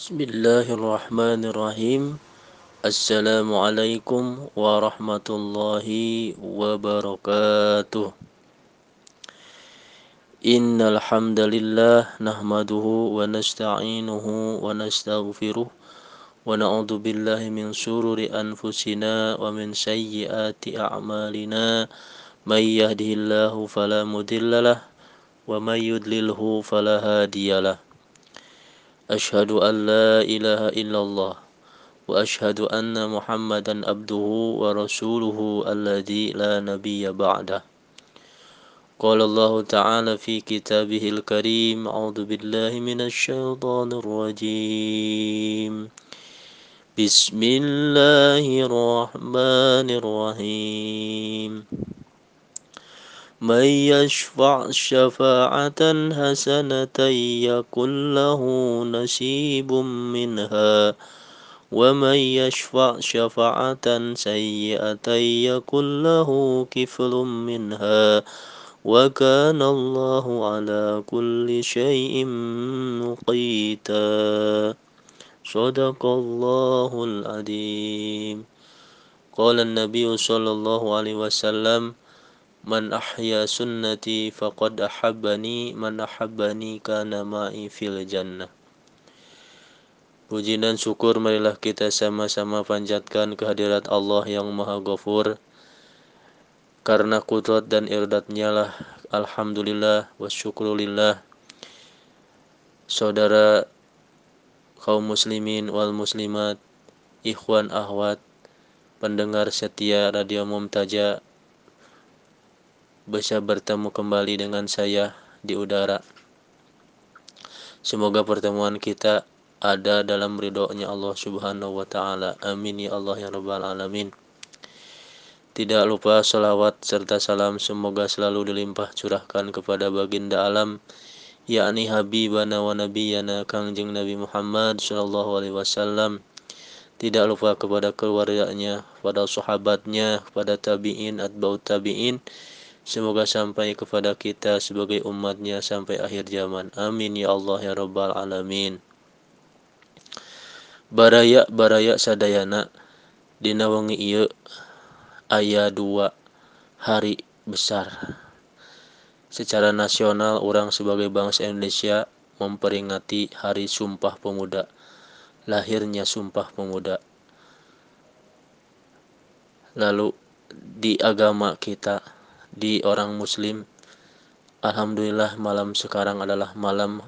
بسم الله الرحمن الرحيم. السلام عليكم ورحمة الله وبركاته. إن الحمد لله نحمده ونستعينه ونستغفره ونعوذ بالله من شرور أنفسنا ومن سيئات أعمالنا. من يهده الله فلا مضل له ومن يضلله فلا هادي له. أشهد أن لا إله إلا الله وأشهد أن محمدا عبده ورسوله الذي لا نبي بعده. قال الله تعالى في كتابه الكريم أعوذ بالله من الشيطان الرجيم. بسم الله الرحمن الرحيم. من يشفع شفاعة حسنة يكن له نصيب منها ومن يشفع شفاعة سيئة يكن له كفل منها. وكان الله على كل شيء مقيتا. صدق الله العظيم. قال النبي صلى الله عليه وسلم Man ahya sunnati faqad ahabbani Man ahabbani kana ma'i fil jannah. Puji dan syukur marilah kita sama-sama panjatkan kehadirat Allah yang maha ghafur. Karena kudrat dan irdatnya lah Alhamdulillah wa syukrulillah. Saudara kaum muslimin wal muslimat Ikhwan ahwat Pendengar setia Radio Mumtaja bisa bertemu kembali dengan saya di udara. Semoga pertemuan kita ada dalam ridhonya Allah Subhanahu wa taala. Amin ya Allah ya rabbal alamin. Tidak lupa salawat serta salam semoga selalu dilimpah curahkan kepada baginda alam yakni habibana wa nabiyana Kangjeng Nabi Muhammad sallallahu alaihi wasallam. Tidak lupa kepada keluarganya, kepada sahabatnya, kepada tabi'in, atba'ut tabi'in, Semoga sampai kepada kita sebagai umatnya sampai akhir zaman. Amin ya Allah ya Rabbal Alamin. Baraya baraya sadayana dina wengi ieu aya dua hari besar. Secara nasional orang sebagai bangsa Indonesia memperingati Hari Sumpah Pemuda. Lahirnya Sumpah Pemuda. Lalu di agama kita di orang muslim. Alhamdulillah malam sekarang adalah malam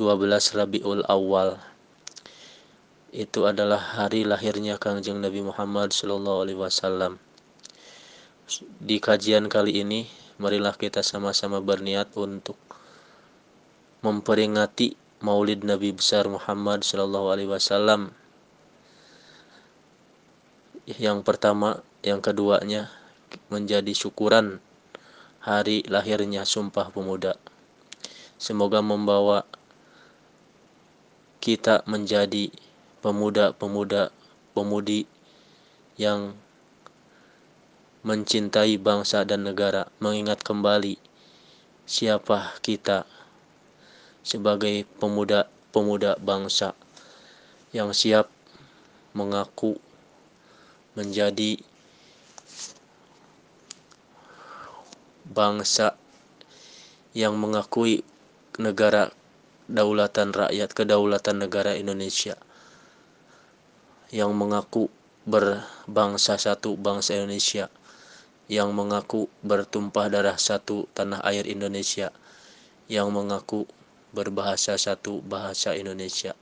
12 Rabiul Awal. Itu adalah hari lahirnya Kangjeng Nabi Muhammad Sallallahu Alaihi Wasallam. Di kajian kali ini marilah kita sama-sama berniat untuk memperingati Maulid Nabi besar Muhammad Sallallahu Alaihi Wasallam. Yang pertama yang keduanya menjadi syukuran hari lahirnya Sumpah Pemuda. Semoga membawa kita menjadi pemuda-pemuda pemudi yang mencintai bangsa dan negara, mengingat kembali siapa kita sebagai pemuda-pemuda bangsa yang siap mengaku menjadi bangsa yang mengakui negara daulatan rakyat kedaulatan negara Indonesia yang mengaku berbangsa satu bangsa Indonesia yang mengaku bertumpah darah satu tanah air Indonesia yang mengaku berbahasa satu bahasa Indonesia.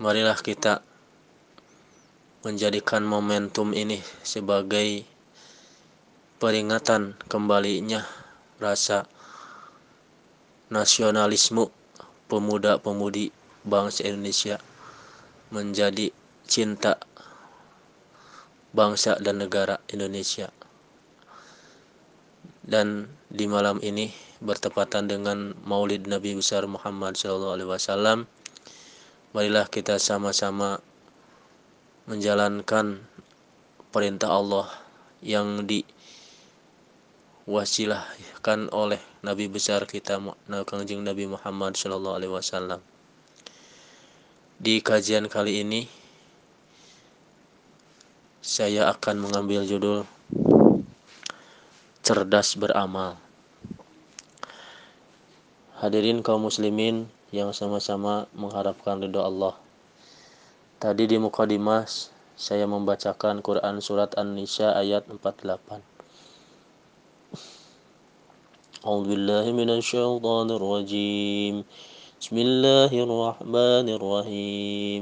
Marilah kita menjadikan momentum ini sebagai peringatan kembalinya rasa nasionalisme pemuda-pemudi bangsa Indonesia menjadi cinta bangsa dan negara Indonesia. Dan di malam ini bertepatan dengan Maulid Nabi besar Muhammad SAW, marilah kita sama-sama menjalankan perintah Allah yang wasilahkan oleh Nabi besar kita Kanjeng Nabi Muhammad Shallallahu Alaihi Wasallam. Di kajian kali ini saya akan mengambil judul cerdas beramal. Hadirin kaum muslimin yang sama-sama mengharapkan ridho Allah. Tadi di mukadimah saya membacakan Quran surat An-Nisa ayat 48. أعوذ بالله من الشيطان الرجيم بسم الله الرحمن الرحيم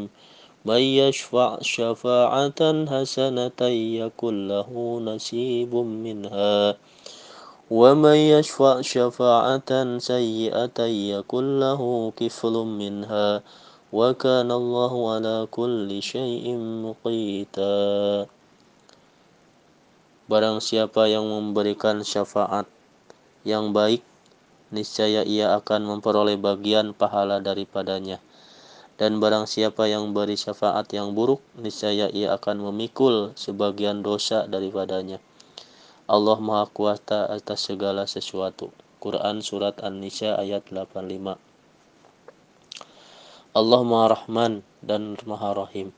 من يشفع شفاعة حسنة يكن له نصيب منها ومن يشفع شفاعة سيئة يكن له كفل منها وكان الله على كل شيء مقيتا Barang siapa yang memberikan syafaat yang baik, niscaya ia akan memperoleh bagian pahala daripadanya. Dan barang siapa yang beri syafaat yang buruk, niscaya ia akan memikul sebagian dosa daripadanya. Allah Maha Kuasa atas segala sesuatu. Quran Surat An-Nisa ayat 85 Allah Maha Rahman dan Maha Rahim.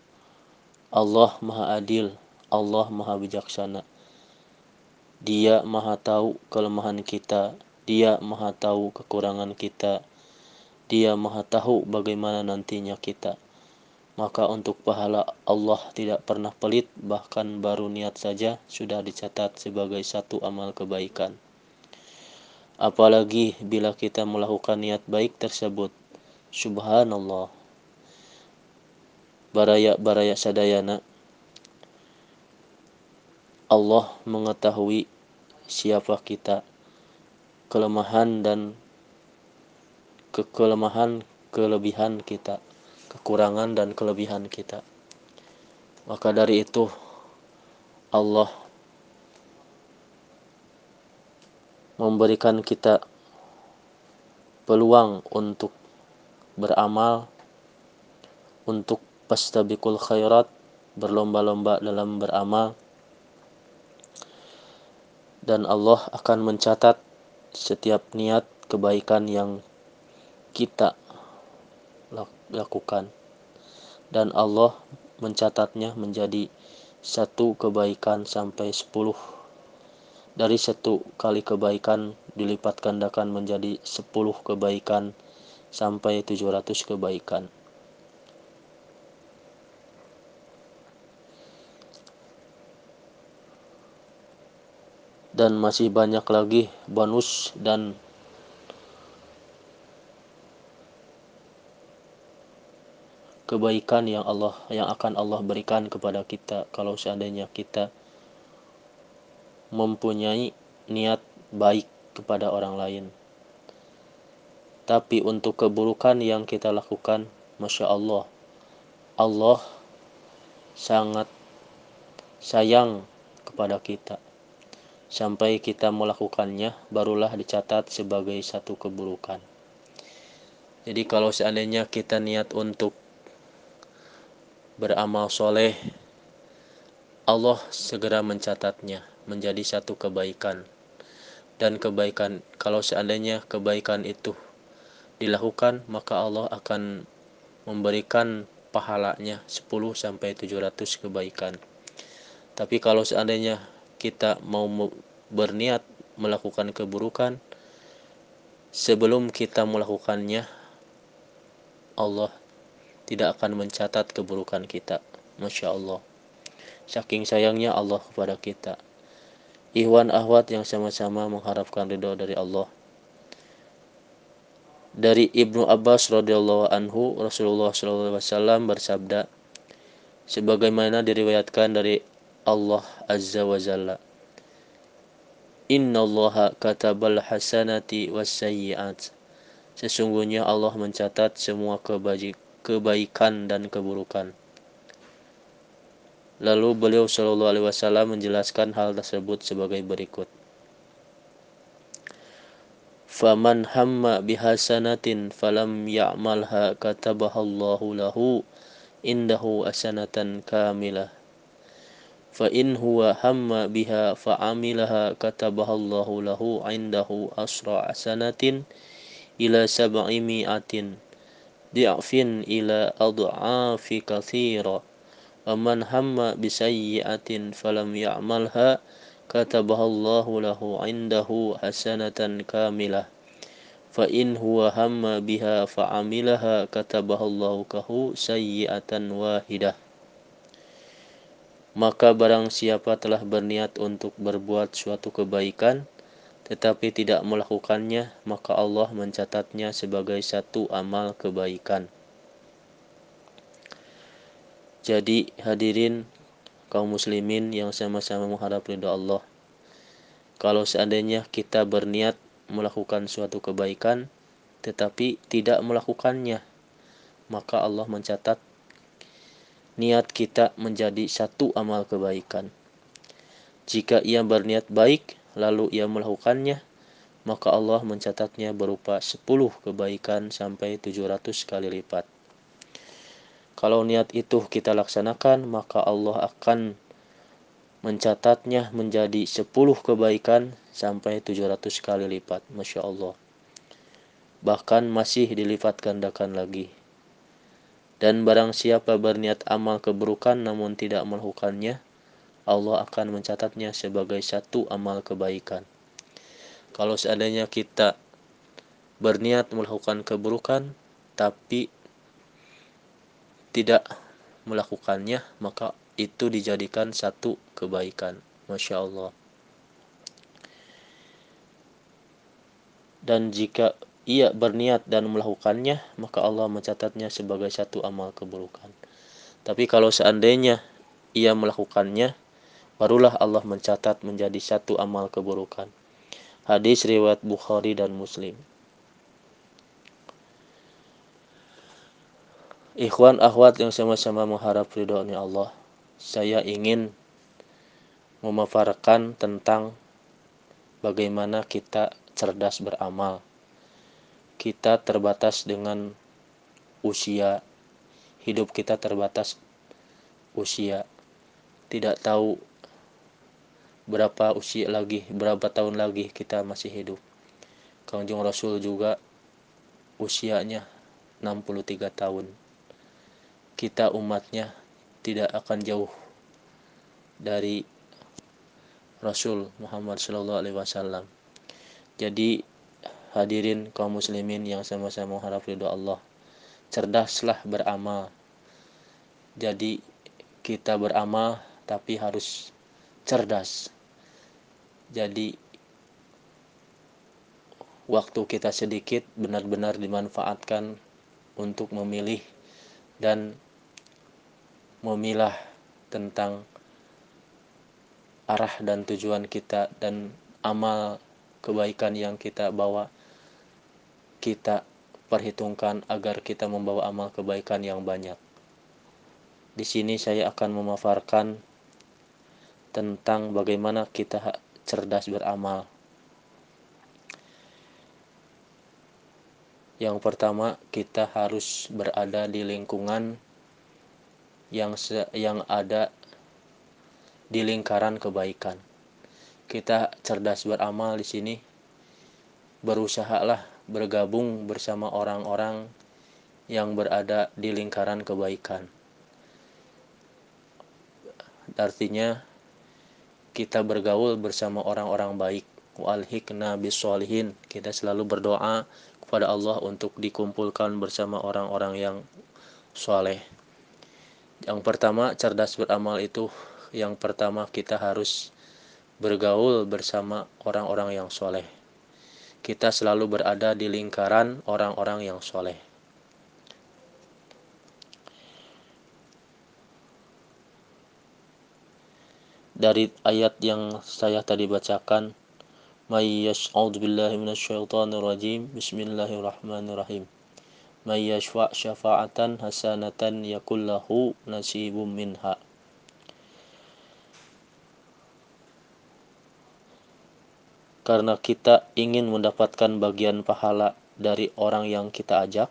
Allah Maha Adil, Allah Maha Bijaksana. Dia maha tahu kelemahan kita, dia maha tahu kekurangan kita, dia maha tahu bagaimana nantinya kita. Maka untuk pahala Allah tidak pernah pelit, bahkan baru niat saja sudah dicatat sebagai satu amal kebaikan. Apalagi bila kita melakukan niat baik tersebut. Subhanallah. Baraya-baraya sadayana. Allah mengetahui siapa kita, kelemahan dan kekelemahan kelebihan kita, kekurangan dan kelebihan kita. Maka dari itu Allah memberikan kita peluang untuk beramal untuk pastabikul khairat berlomba-lomba dalam beramal. Dan Allah akan mencatat setiap niat kebaikan yang kita lakukan. Dan Allah mencatatnya menjadi satu kebaikan sampai sepuluh. Dari satu kali kebaikan dilipat gandakan menjadi sepuluh kebaikan sampai tujuh ratus kebaikan dan masih banyak lagi bonus dan kebaikan yang Allah yang akan Allah berikan kepada kita kalau seandainya kita mempunyai niat baik kepada orang lain. Tapi untuk keburukan yang kita lakukan, masya Allah, Allah sangat sayang kepada kita sampai kita melakukannya barulah dicatat sebagai satu keburukan. Jadi kalau seandainya kita niat untuk beramal soleh, Allah segera mencatatnya menjadi satu kebaikan. Dan kebaikan, kalau seandainya kebaikan itu dilakukan, maka Allah akan memberikan pahalanya 10 sampai 700 kebaikan. Tapi kalau seandainya kita mau berniat melakukan keburukan sebelum kita melakukannya Allah tidak akan mencatat keburukan kita. Masya Allah. Saking sayangnya Allah kepada kita. Ikhwan ahwat yang sama-sama mengharapkan ridho dari Allah dari Ibnu Abbas radhiyallahu anhu Rasulullah SAW bersabda sebagaimana diriwayatkan dari Allah Azza wa Jalla. Inna Allah katabal hasanati wassayiat. Sesungguhnya Allah mencatat semua kebaikan dan keburukan. Lalu beliau Shallallahu Alaihi Wasallam menjelaskan hal tersebut sebagai berikut. Faman hamma bihasanatin falam ya'malha katabahallahu lahu indahu asanatan kamilah فإن هو هم بها فعملها كتبها الله له عنده أسرع سنة إلى سبعمائة ضعف إلى أضعاف كثيرة ومن هم بسيئة فلم يعملها katabahallahu الله له عنده kamilah كاملة فإن هو هم بها فعملها amilaha الله kahu sayyi'atan wahidah maka barang siapa telah berniat untuk berbuat suatu kebaikan tetapi tidak melakukannya maka Allah mencatatnya sebagai satu amal kebaikan. Jadi hadirin kaum muslimin yang sama-sama mengharap ridha Allah kalau seandainya kita berniat melakukan suatu kebaikan tetapi tidak melakukannya maka Allah mencatat niat kita menjadi satu amal kebaikan. Jika ia berniat baik, lalu ia melakukannya, maka Allah mencatatnya berupa 10 kebaikan sampai 700 kali lipat. Kalau niat itu kita laksanakan, maka Allah akan mencatatnya menjadi 10 kebaikan sampai 700 kali lipat. Masya Allah. Bahkan masih dilipat gandakan lagi. Dan barang siapa berniat amal keburukan namun tidak melakukannya, Allah akan mencatatnya sebagai satu amal kebaikan. Kalau seandainya kita berniat melakukan keburukan tapi tidak melakukannya, maka itu dijadikan satu kebaikan. Masya Allah. Dan jika ia berniat dan melakukannya, maka Allah mencatatnya sebagai satu amal keburukan. Tapi kalau seandainya ia melakukannya, barulah Allah mencatat menjadi satu amal keburukan. Hadis riwayat Bukhari dan Muslim. Ikhwan akhwat yang sama-sama mengharap ridhonya Allah, saya ingin memaparkan tentang bagaimana kita cerdas beramal. Kita terbatas dengan usia. Hidup kita terbatas usia. Tidak tahu berapa usia lagi berapa tahun lagi kita masih hidup. Kangjeng Rasul juga usianya 63 tahun kita umatnya tidak akan jauh dari Rasul Muhammad Shallallahu Alaihi Wasallam jadi Hadirin kaum muslimin yang sama-sama mengharap ridho Allah. Cerdaslah beramal. Jadi kita beramal tapi harus cerdas. Jadi waktu kita sedikit benar-benar dimanfaatkan untuk memilih dan memilah tentang arah dan tujuan kita dan amal kebaikan yang kita bawa kita perhitungkan agar kita membawa amal kebaikan yang banyak. Di sini saya akan memaparkan tentang bagaimana kita cerdas beramal. Yang pertama, kita harus berada di lingkungan yang se yang ada di lingkaran kebaikan. Kita cerdas beramal di sini berusahalah bergabung bersama orang-orang yang berada di lingkaran kebaikan. Artinya kita bergaul bersama orang-orang baik. Walhikna bisolihin. Kita selalu berdoa kepada Allah untuk dikumpulkan bersama orang-orang yang soleh. Yang pertama cerdas beramal itu yang pertama kita harus bergaul bersama orang-orang yang soleh kita selalu berada di lingkaran orang-orang yang soleh. Dari ayat yang saya tadi bacakan, May billahi minasyaitonir. Bismillahirrahmanirrahim. May yashfa' syafa'atan hasanatan yakullahu nasibum minha. karena kita ingin mendapatkan bagian pahala dari orang yang kita ajak,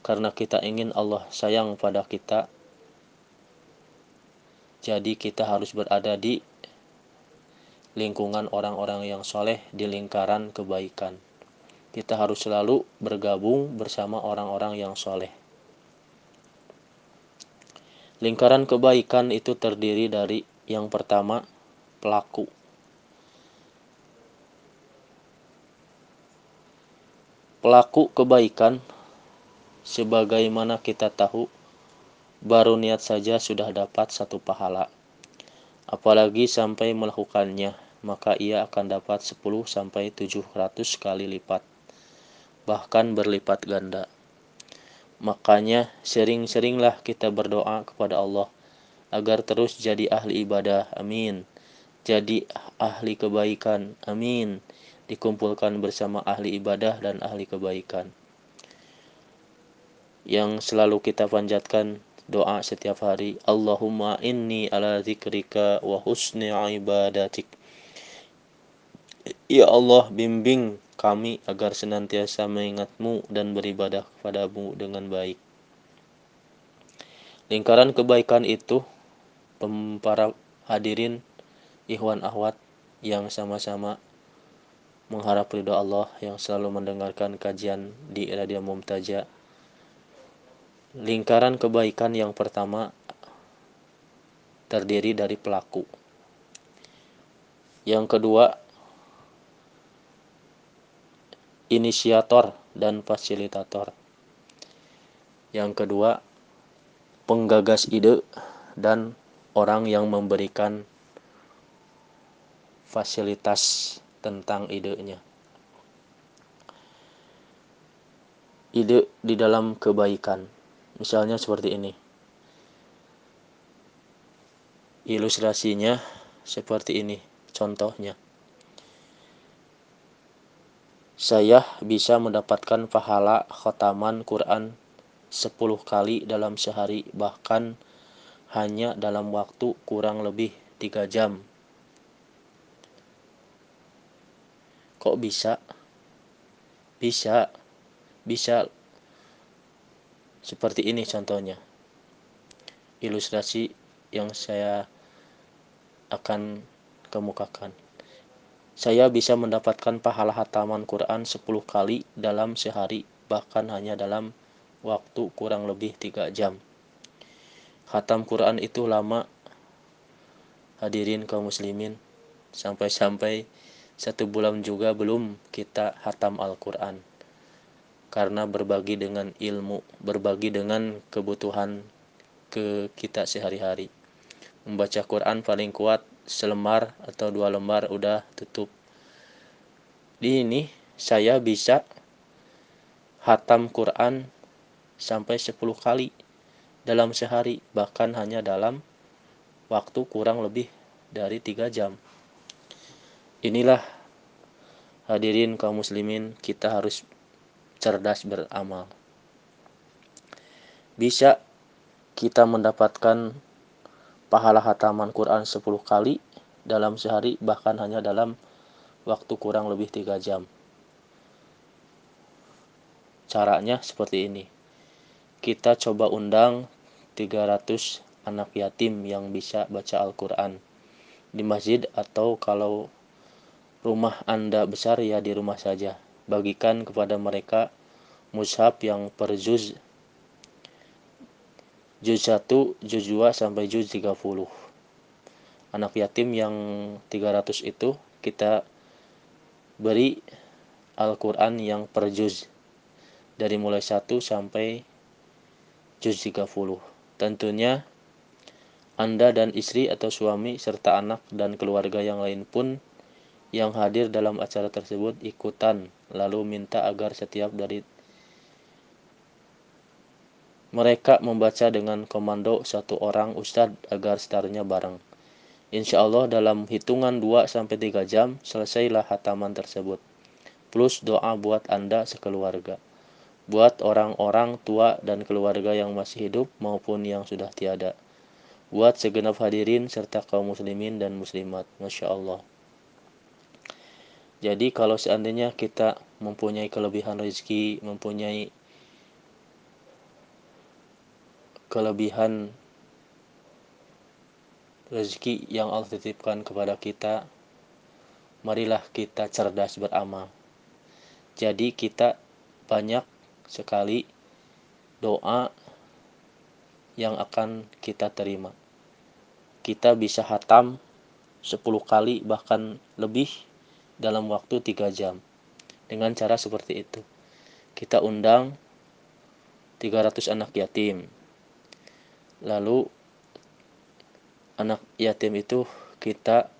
karena kita ingin Allah sayang pada kita, Jadi kita harus berada di lingkungan orang-orang yang soleh di lingkaran kebaikan. Kita harus selalu bergabung bersama orang-orang yang soleh. Lingkaran kebaikan itu terdiri dari yang pertama pelaku. Pelaku kebaikan sebagaimana kita tahu baru niat saja sudah dapat satu pahala. Apalagi sampai melakukannya, maka ia akan dapat 10 sampai 700 kali lipat. Bahkan berlipat ganda. Makanya sering-seringlah kita berdoa kepada Allah agar terus jadi ahli ibadah. Amin. Jadi ahli kebaikan. Amin. Dikumpulkan bersama ahli ibadah dan ahli kebaikan. Yang selalu kita panjatkan doa setiap hari Allahumma inni ala zikrika wa husni ibadatik Ya Allah bimbing kami agar senantiasa mengingatmu dan beribadah kepadamu dengan baik lingkaran kebaikan itu para hadirin ikhwan ahwat yang sama-sama mengharap ridho Allah yang selalu mendengarkan kajian di Radio Mumtaja Lingkaran kebaikan yang pertama terdiri dari pelaku. Yang kedua, inisiator dan fasilitator. Yang kedua, penggagas ide dan orang yang memberikan fasilitas tentang idenya. Ide di dalam kebaikan Misalnya seperti ini. Ilustrasinya seperti ini, contohnya. Saya bisa mendapatkan pahala khotaman Quran 10 kali dalam sehari, bahkan hanya dalam waktu kurang lebih 3 jam. Kok bisa? Bisa. Bisa seperti ini contohnya. Ilustrasi yang saya akan kemukakan. Saya bisa mendapatkan pahala hataman Quran 10 kali dalam sehari, bahkan hanya dalam waktu kurang lebih 3 jam. Hatam Quran itu lama, hadirin kaum muslimin, sampai-sampai satu bulan juga belum kita hatam Al-Quran karena berbagi dengan ilmu, berbagi dengan kebutuhan ke kita sehari-hari. Membaca Quran paling kuat selembar atau dua lembar udah tutup. Di ini saya bisa hatam Quran sampai 10 kali dalam sehari, bahkan hanya dalam waktu kurang lebih dari tiga jam. Inilah hadirin kaum muslimin kita harus cerdas beramal. Bisa kita mendapatkan pahala hataman Quran 10 kali dalam sehari bahkan hanya dalam waktu kurang lebih 3 jam. Caranya seperti ini. Kita coba undang 300 anak yatim yang bisa baca Al-Quran di masjid atau kalau rumah Anda besar ya di rumah saja bagikan kepada mereka mushaf yang per juz juz 1, juz 2 sampai juz 30. Anak yatim yang 300 itu kita beri Al-Qur'an yang per juz dari mulai 1 sampai juz 30. Tentunya anda dan istri atau suami serta anak dan keluarga yang lain pun yang hadir dalam acara tersebut ikutan lalu minta agar setiap dari mereka membaca dengan komando satu orang ustadz agar setarnya bareng. Insya Allah dalam hitungan 2-3 jam selesailah hataman tersebut. Plus doa buat Anda sekeluarga. Buat orang-orang tua dan keluarga yang masih hidup maupun yang sudah tiada. Buat segenap hadirin serta kaum muslimin dan muslimat. Masya Allah. Jadi kalau seandainya kita mempunyai kelebihan rezeki, mempunyai kelebihan rezeki yang Allah titipkan kepada kita, marilah kita cerdas beramal. Jadi kita banyak sekali doa yang akan kita terima. Kita bisa hatam 10 kali bahkan lebih dalam waktu 3 jam. Dengan cara seperti itu. Kita undang 300 anak yatim. Lalu anak yatim itu kita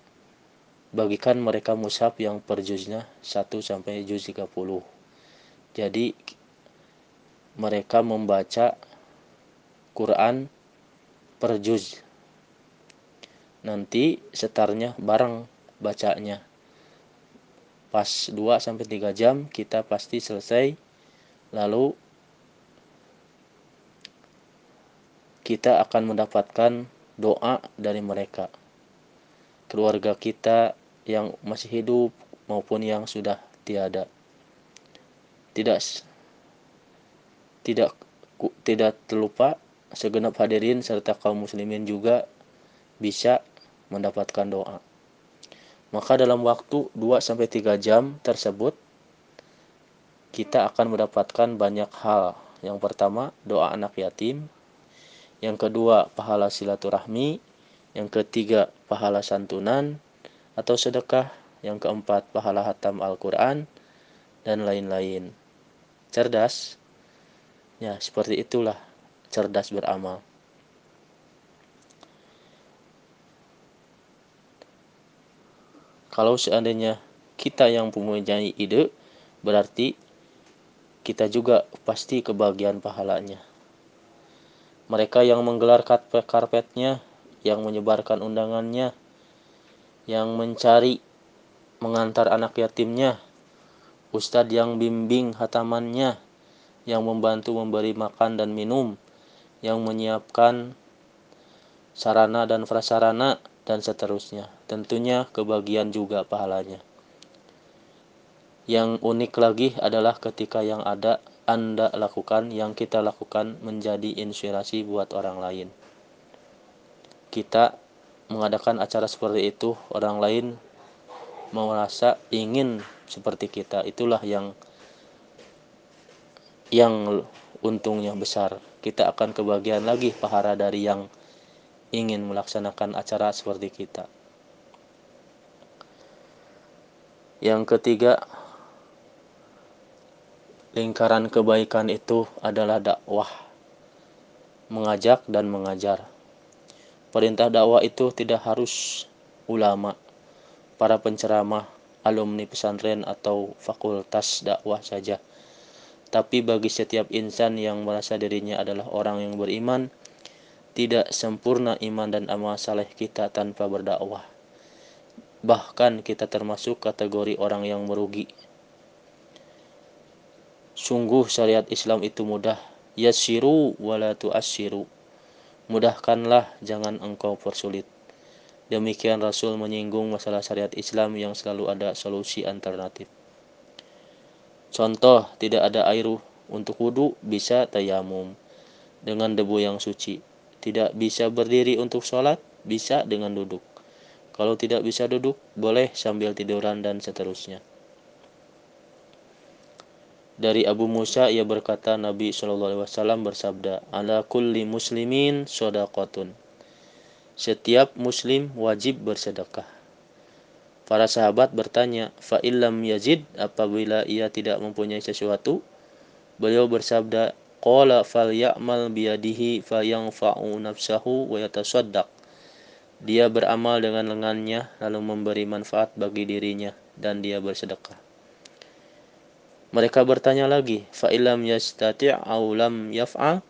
bagikan mereka mushaf yang per juznya 1 sampai juz 30. Jadi mereka membaca Quran per juz. Nanti setarnya bareng bacanya. Pas 2 sampai 3 jam kita pasti selesai. Lalu kita akan mendapatkan doa dari mereka. Keluarga kita yang masih hidup maupun yang sudah tiada. Tidak tidak tidak terlupa segenap hadirin serta kaum muslimin juga bisa mendapatkan doa. Maka dalam waktu 2 sampai 3 jam tersebut kita akan mendapatkan banyak hal. Yang pertama, doa anak yatim. Yang kedua, pahala silaturahmi. Yang ketiga, pahala santunan atau sedekah. Yang keempat, pahala hatam Al-Qur'an dan lain-lain. Cerdas. Ya, seperti itulah cerdas beramal. Kalau seandainya kita yang mempunyai ide, berarti kita juga pasti kebagian pahalanya. Mereka yang menggelar karpetnya, yang menyebarkan undangannya, yang mencari mengantar anak yatimnya, ustadz yang bimbing hatamannya, yang membantu memberi makan dan minum, yang menyiapkan sarana dan prasarana dan seterusnya. Tentunya kebagian juga pahalanya. Yang unik lagi adalah ketika yang ada Anda lakukan, yang kita lakukan menjadi inspirasi buat orang lain. Kita mengadakan acara seperti itu, orang lain merasa ingin seperti kita. Itulah yang yang untungnya besar. Kita akan kebagian lagi pahala dari yang ingin melaksanakan acara seperti kita. Yang ketiga, lingkaran kebaikan itu adalah dakwah, mengajak dan mengajar. Perintah dakwah itu tidak harus ulama, para penceramah, alumni pesantren atau fakultas dakwah saja tapi bagi setiap insan yang merasa dirinya adalah orang yang beriman, tidak sempurna iman dan amal saleh kita tanpa berdakwah. Bahkan kita termasuk kategori orang yang merugi. Sungguh syariat Islam itu mudah. Yassiru wala tu'assiru. Mudahkanlah, jangan engkau persulit. Demikian Rasul menyinggung masalah syariat Islam yang selalu ada solusi alternatif. Contoh, tidak ada air untuk wudhu, bisa tayamum dengan debu yang suci. Tidak bisa berdiri untuk sholat, bisa dengan duduk. Kalau tidak bisa duduk, boleh sambil tiduran dan seterusnya. Dari Abu Musa ia berkata Nabi Shallallahu Alaihi Wasallam bersabda, "Ala kulli muslimin sodakotun." Setiap muslim wajib bersedekah. Para sahabat bertanya, "Fa illam yazid apabila ia tidak mempunyai sesuatu?" Beliau bersabda, "Qala fal ya'mal biyadihi fa yanfa'u nafsahu wa yatasaddaq." Dia beramal dengan lengannya lalu memberi manfaat bagi dirinya dan dia bersedekah. Mereka bertanya lagi, "Fa illam yastati' aw lam yaf'al?"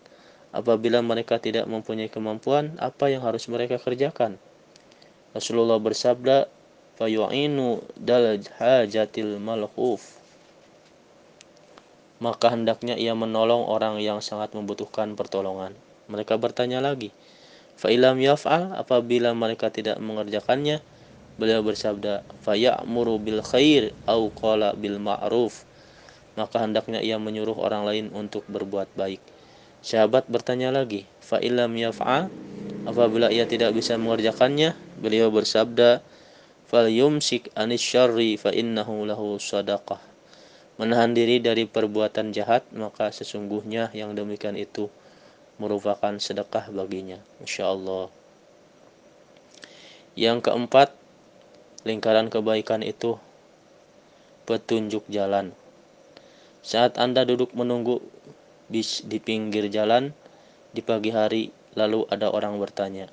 Apabila mereka tidak mempunyai kemampuan, apa yang harus mereka kerjakan? Rasulullah bersabda, fayu'inu dal hajatil malhuf maka hendaknya ia menolong orang yang sangat membutuhkan pertolongan. Mereka bertanya lagi, Fa'ilam yaf'al apabila mereka tidak mengerjakannya, beliau bersabda, Faya'muru bil khair au qala bil ma'ruf. Maka hendaknya ia menyuruh orang lain untuk berbuat baik. Sahabat bertanya lagi, Fa'ilam yaf'al Apabila ia tidak bisa mengerjakannya, beliau bersabda, "Fal yumsik anis syarri fa innahu lahu sadaqah." Menahan diri dari perbuatan jahat, maka sesungguhnya yang demikian itu merupakan sedekah baginya. Insya Allah. Yang keempat, lingkaran kebaikan itu petunjuk jalan. Saat Anda duduk menunggu bis di pinggir jalan di pagi hari, Lalu ada orang bertanya,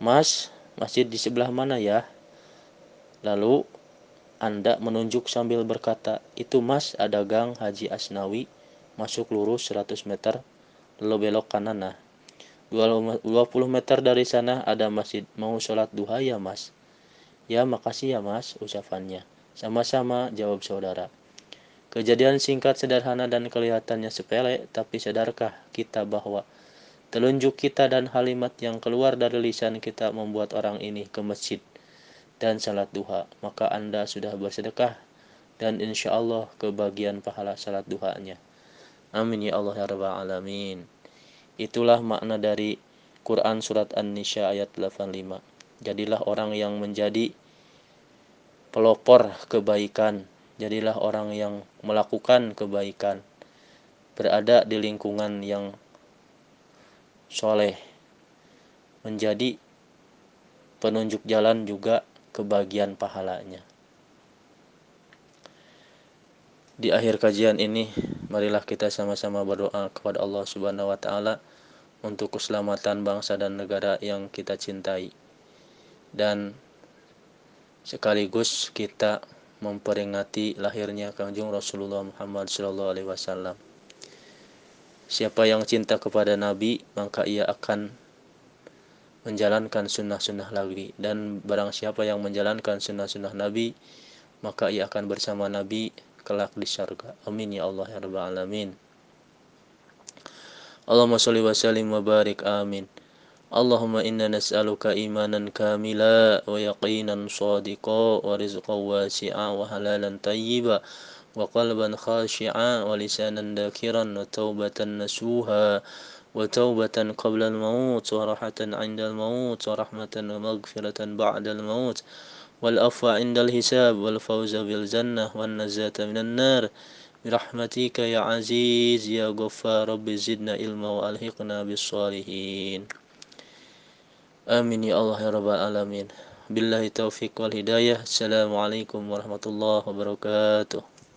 Mas, masjid di sebelah mana ya? Lalu Anda menunjuk sambil berkata, itu mas ada gang Haji Asnawi, masuk lurus 100 meter, lalu belok kanan nah. 20 meter dari sana ada masjid, mau sholat duha ya mas? Ya makasih ya mas, ucapannya. Sama-sama, jawab saudara. Kejadian singkat sederhana dan kelihatannya sepele, tapi sadarkah kita bahwa Telunjuk kita dan halimat yang keluar dari lisan kita membuat orang ini ke masjid dan salat duha. Maka Anda sudah bersedekah dan insya Allah kebagian pahala salat duhanya. Amin ya Allah ya Rabbal Alamin. Itulah makna dari Quran Surat An-Nisa ayat 85. Jadilah orang yang menjadi pelopor kebaikan. Jadilah orang yang melakukan kebaikan. Berada di lingkungan yang soleh menjadi penunjuk jalan juga kebagian pahalanya. Di akhir kajian ini, marilah kita sama-sama berdoa kepada Allah Subhanahu wa taala untuk keselamatan bangsa dan negara yang kita cintai. Dan sekaligus kita memperingati lahirnya Kanjeng Rasulullah Muhammad sallallahu alaihi wasallam. Siapa yang cinta kepada Nabi, maka ia akan menjalankan sunnah-sunnah lagi. Dan barang siapa yang menjalankan sunnah-sunnah Nabi, maka ia akan bersama Nabi kelak di surga. Amin ya Allah ya Rabbal Alamin. Allahumma salli wa sallim wa barik amin. Imanan kamila wa yaqinan sadiqa wa rizqan wasi'a wa halalan tayyiba وقلبا خاشعا ولسانا ذاكرا وتوبة نسوها وتوبة قبل الموت ورحة عند الموت ورحمة ومغفرة بعد الموت والأفوى عند الحساب والفوز بالجنة والنجاة من النار برحمتك يا عزيز يا غفار رب زدنا علما وألحقنا بالصالحين Amin ya Allah ya Rabbal Alamin. Billahi taufiq wal hidayah. Assalamualaikum warahmatullahi wabarakatuh.